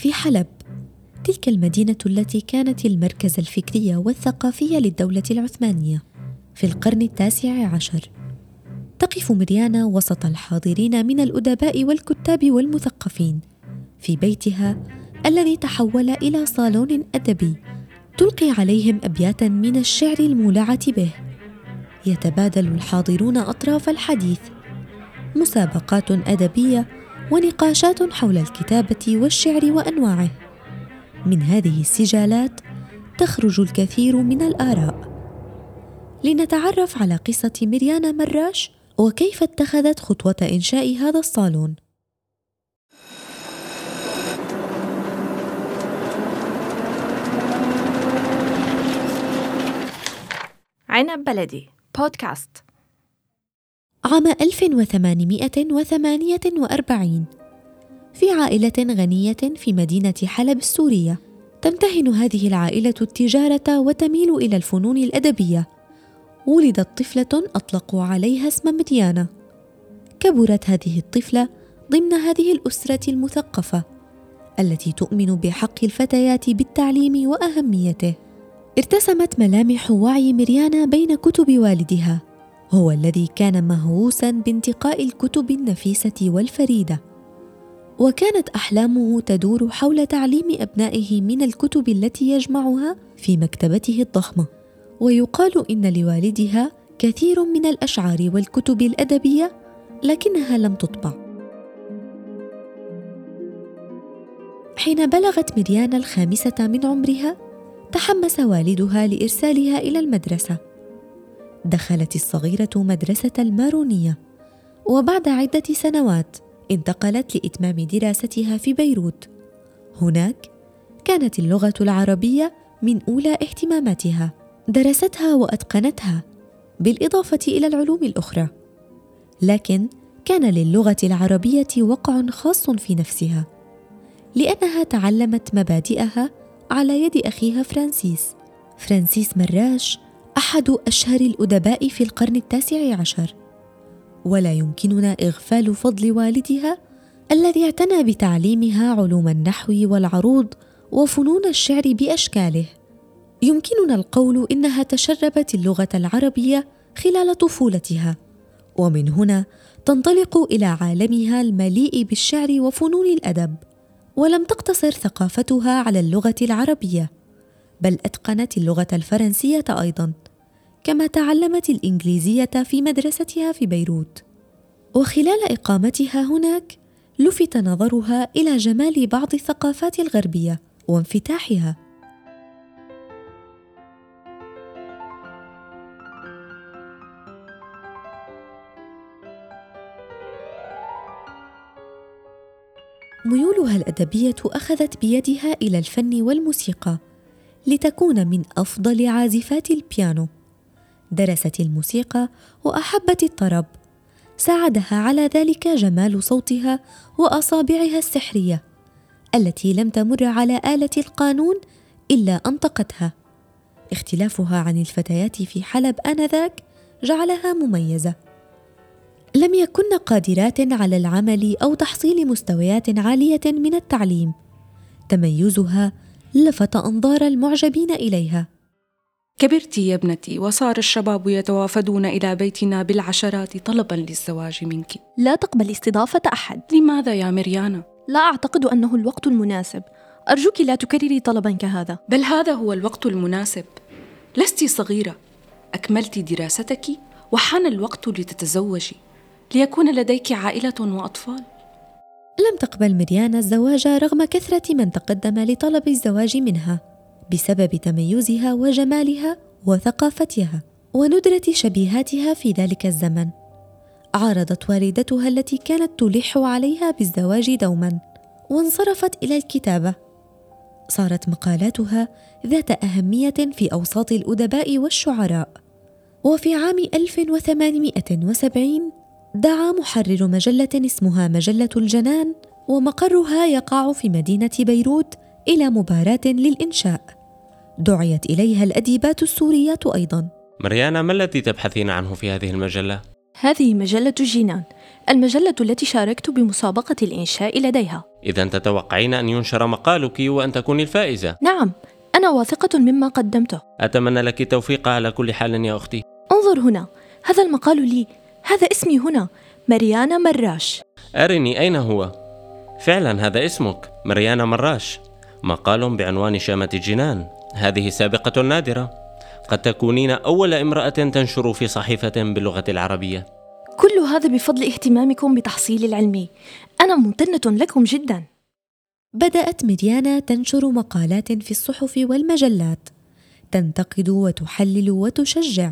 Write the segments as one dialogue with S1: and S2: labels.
S1: في حلب تلك المدينة التي كانت المركز الفكري والثقافي للدولة العثمانية في القرن التاسع عشر. تقف مريانا وسط الحاضرين من الأدباء والكتاب والمثقفين في بيتها الذي تحول إلى صالون أدبي تلقي عليهم أبياتا من الشعر المولعة به. يتبادل الحاضرون أطراف الحديث. مسابقات أدبية ونقاشات حول الكتابة والشعر وأنواعه. من هذه السجالات تخرج الكثير من الآراء. لنتعرف على قصة مريانا مراش وكيف اتخذت خطوة إنشاء هذا الصالون.
S2: عنب بلدي بودكاست.
S1: عام 1848 في عائلة غنية في مدينة حلب السورية. تمتهن هذه العائلة التجارة وتميل إلى الفنون الأدبية. ولدت طفلة أطلقوا عليها اسم مريانا كبرت هذه الطفلة ضمن هذه الأسرة المثقفة التي تؤمن بحق الفتيات بالتعليم وأهميته. ارتسمت ملامح وعي مريانا بين كتب والدها. هو الذي كان مهووسا بانتقاء الكتب النفيسة والفريدة. وكانت أحلامه تدور حول تعليم أبنائه من الكتب التي يجمعها في مكتبته الضخمة. ويقال إن لوالدها كثير من الأشعار والكتب الأدبية لكنها لم تطبع. حين بلغت مريانا الخامسة من عمرها تحمس والدها لإرسالها إلى المدرسة. دخلت الصغيرة مدرسة المارونية وبعد عدة سنوات انتقلت لإتمام دراستها في بيروت. هناك كانت اللغة العربية من أولى اهتماماتها. درستها وأتقنتها بالإضافة إلى العلوم الأخرى. لكن كان للغة العربية وقع خاص في نفسها لأنها تعلمت مبادئها على يد أخيها فرانسيس. فرانسيس مراش أحد أشهر الأدباء في القرن التاسع عشر. ولا يمكننا إغفال فضل والدها الذي اعتنى بتعليمها علوم النحو والعروض وفنون الشعر بأشكاله. يمكننا القول إنها تشربت اللغة العربية خلال طفولتها ومن هنا تنطلق إلى عالمها المليء بالشعر وفنون الأدب ولم تقتصر ثقافتها على اللغة العربية. بل أتقنت اللغة الفرنسية أيضا كما تعلمت الإنجليزية في مدرستها في بيروت. وخلال إقامتها هناك لفت نظرها إلى جمال بعض الثقافات الغربية وانفتاحها. ميولها الأدبية أخذت بيدها إلى الفن والموسيقى. لتكون من أفضل عازفات البيانو. درست الموسيقى وأحبت الطرب. ساعدها على ذلك جمال صوتها وأصابعها السحرية التي لم تمر على آلة القانون إلا أنطقتها. اختلافها عن الفتيات في حلب آنذاك جعلها مميزة. لم يكن قادرات على العمل أو تحصيل مستويات عالية من التعليم. تميزها لفت أنظار المعجبين إليها.
S3: كبرت يا ابنتي وصار الشباب يتوافدون إلى بيتنا بالعشرات طلبا للزواج منك.
S2: لا تقبل استضافة أحد.
S3: لماذا يا مريانا؟
S2: لا أعتقد أنه الوقت المناسب. أرجوك لا تكرري طلبا كهذا.
S3: بل هذا هو الوقت المناسب. لست صغيرة. أكملت دراستك وحان الوقت لتتزوجي. ليكون لديك عائلة وأطفال.
S1: لم تقبل مريانا الزواج رغم كثرة من تقدم لطلب الزواج منها بسبب تميزها وجمالها وثقافتها وندرة شبيهاتها في ذلك الزمن. عارضت والدتها التي كانت تلح عليها بالزواج دوما وانصرفت إلى الكتابة. صارت مقالاتها ذات أهمية في أوساط الأدباء والشعراء. وفي عام 1870 دعا محرر مجلة اسمها مجلة الجنان ومقرها يقع في مدينة بيروت إلى مباراة للإنشاء. دعيت إليها الأديبات السوريات أيضا.
S4: مريانا ما الذي تبحثين عنه في هذه المجلة؟
S2: هذه مجلة الجنان المجلة التي شاركت بمسابقة الإنشاء لديها.
S4: إذا تتوقعين أن ينشر مقالك وأن تكوني الفائزة.
S2: نعم أنا واثقة مما قدمته.
S4: أتمنى لك التوفيق على كل حال يا أختي.
S2: انظر هنا هذا المقال لي هذا اسمي هنا مريانا مراش.
S4: أرني أين هو؟ فعلا هذا اسمك مريانا مراش. مقال بعنوان شامة الجنان. هذه سابقة نادرة. قد تكونين أول امرأة تنشر في صحيفة باللغة العربية.
S2: كل هذا بفضل اهتمامكم بتحصيلي العلمي أنا ممتنة لكم جدا.
S1: بدأت ميريانا تنشر مقالات في الصحف والمجلات. تنتقد وتحلل وتشجع.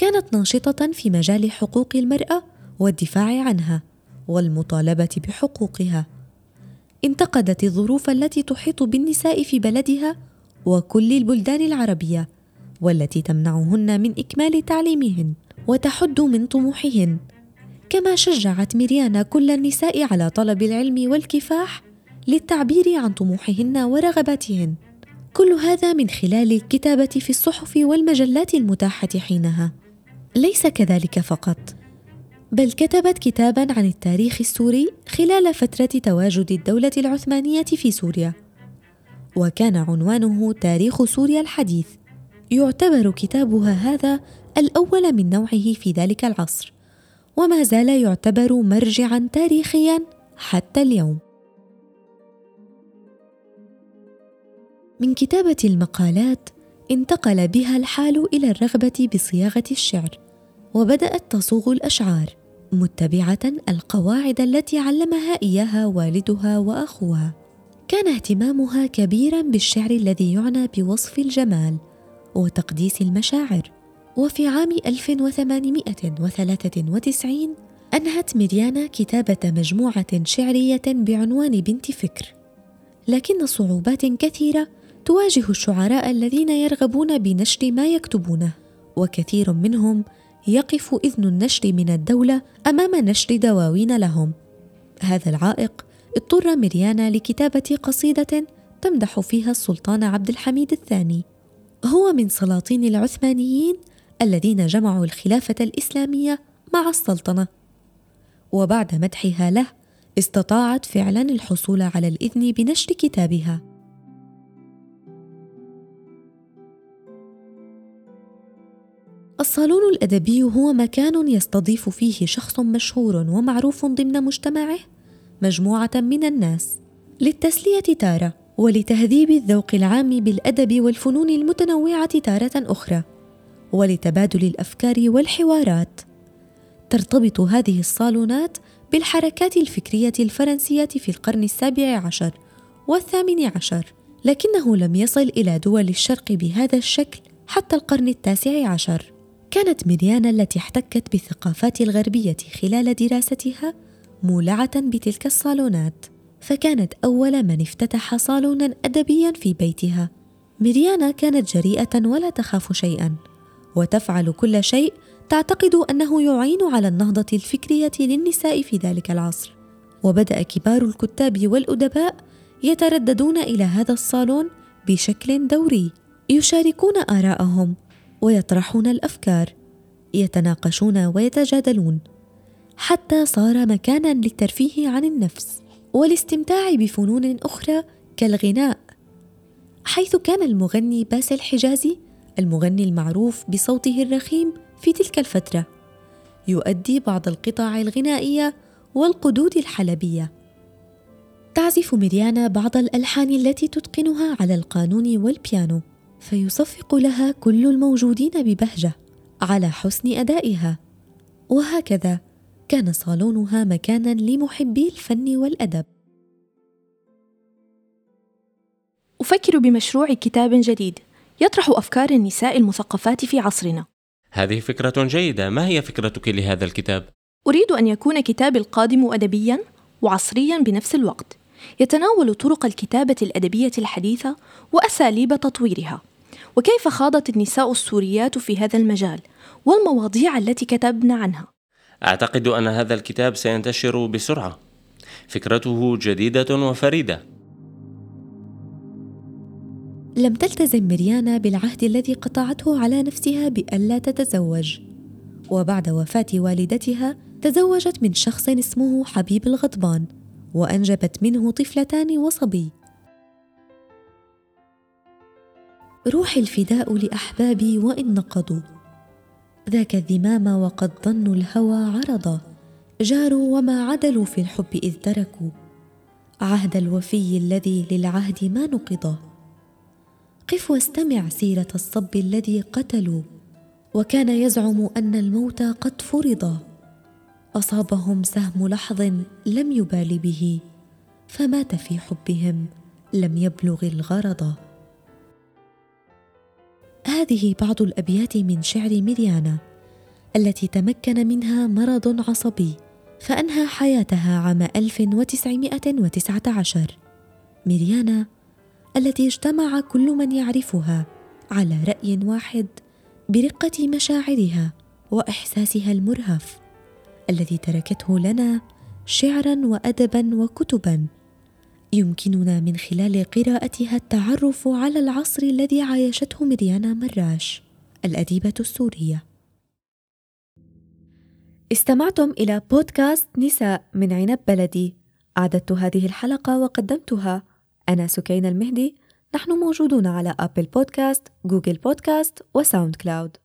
S1: كانت ناشطة في مجال حقوق المرأة والدفاع عنها والمطالبة بحقوقها. انتقدت الظروف التي تحيط بالنساء في بلدها وكل البلدان العربية والتي تمنعهن من إكمال تعليمهن وتحد من طموحهن. كما شجعت ميريانا كل النساء على طلب العلم والكفاح للتعبير عن طموحهن ورغباتهن. كل هذا من خلال الكتابة في الصحف والمجلات المتاحة حينها. ليس كذلك فقط. بل كتبت كتابا عن التاريخ السوري خلال فترة تواجد الدولة العثمانية في سوريا. وكان عنوانه تاريخ سوريا الحديث. يعتبر كتابها هذا الأول من نوعه في ذلك العصر. وما زال يعتبر مرجعا تاريخيا حتى اليوم. من كتابة المقالات انتقل بها الحال إلى الرغبة بصياغة الشعر وبدأت تصوغ الأشعار متبعة القواعد التي علمها إياها والدها وأخوها. كان اهتمامها كبيرا بالشعر الذي يعنى بوصف الجمال وتقديس المشاعر. وفي عام 1893 أنهت ميريانا كتابة مجموعة شعرية بعنوان بنت فكر. لكن صعوبات كثيرة تواجه الشعراء الذين يرغبون بنشر ما يكتبونه وكثير منهم يقف إذن النشر من الدولة أمام نشر دواوين لهم. هذا العائق اضطر مريانا لكتابة قصيدة تمدح فيها السلطان عبد الحميد الثاني. هو من سلاطين العثمانيين الذين جمعوا الخلافة الإسلامية مع السلطنة. وبعد مدحها له استطاعت فعلا الحصول على الإذن بنشر كتابها. الصالون الأدبي هو مكان يستضيف فيه شخص مشهور ومعروف ضمن مجتمعه مجموعة من الناس. للتسلية تارة ولتهذيب الذوق العام بالأدب والفنون المتنوعة تارة أخرى ولتبادل الأفكار والحوارات. ترتبط هذه الصالونات بالحركات الفكرية الفرنسية في القرن السابع عشر والثامن عشر لكنه لم يصل إلى دول الشرق بهذا الشكل حتى القرن التاسع عشر. كانت ميريانا التي احتكت بالثقافات الغربية خلال دراستها مولعة بتلك الصالونات. فكانت أول من افتتح صالونا أدبيا في بيتها. ميريانا كانت جريئة ولا تخاف شيئا وتفعل كل شيء تعتقد أنه يعين على النهضة الفكرية للنساء في ذلك العصر. وبدأ كبار الكتاب والأدباء يترددون إلى هذا الصالون بشكل دوري يشاركون آراءهم ويطرحون الأفكار يتناقشون ويتجادلون حتى صار مكانا للترفيه عن النفس والاستمتاع بفنون أخرى كالغناء. حيث كان المغني باسل حجازي المغني المعروف بصوته الرخيم في تلك الفترة يؤدي بعض القطع الغنائية والقدود الحلبية. تعزف ميريانا بعض الألحان التي تتقنها على القانون والبيانو. فيصفق لها كل الموجودين ببهجة على حسن أدائها. وهكذا كان صالونها مكانا لمحبي الفن والأدب.
S2: أفكر بمشروع كتاب جديد يطرح أفكار النساء المثقفات في عصرنا.
S4: هذه فكرة جيدة. ما هي فكرتك لهذا الكتاب؟
S2: أريد أن يكون كتابي القادم ادبيا وعصريا بنفس الوقت يتناول طرق الكتابة الأدبية الحديثة وأساليب تطويرها. وكيف خاضت النساء السوريات في هذا المجال والمواضيع التي كتبن عنها.
S4: أعتقد أن هذا الكتاب سينتشر بسرعة. فكرته جديدة وفريدة.
S1: لم تلتزم مريانا بالعهد الذي قطعته على نفسها بألا تتزوج. وبعد وفاة والدتها تزوجت من شخص اسمه حبيب الغضبان وأنجبت منه طفلتان وصبي. روحي الفداء لأحبابي وإن نقضوا. ذاك الذمام وقد ظنوا الهوى عرضا. جاروا وما عدلوا في الحب إذ تركوا. عهد الوفي الذي للعهد ما نقضا. قف واستمع سيرة الصب الذي قتلوا. وكان يزعم أن الموت قد فرضا. أصابهم سهم لحظ لم يبال به. فمات في حبهم لم يبلغ الغرض هذه بعض الأبيات من شعر مريانا التي تمكن منها مرض عصبي فأنهى حياتها عام 1919 مريانا التي اجتمع كل من يعرفها على رأي واحد برقة مشاعرها وإحساسها المرهف الذي تركته لنا شعرا وأدبا وكتبا. يمكننا من خلال قراءتها التعرف على العصر الذي عايشته مريانا مراش الأديبة السورية. استمعتم إلى بودكاست نساء من عنب بلدي. أعددت هذه الحلقة وقدمتها. أنا سكين المهدي. نحن موجودون على Apple Podcast، Google Podcast و SoundCloud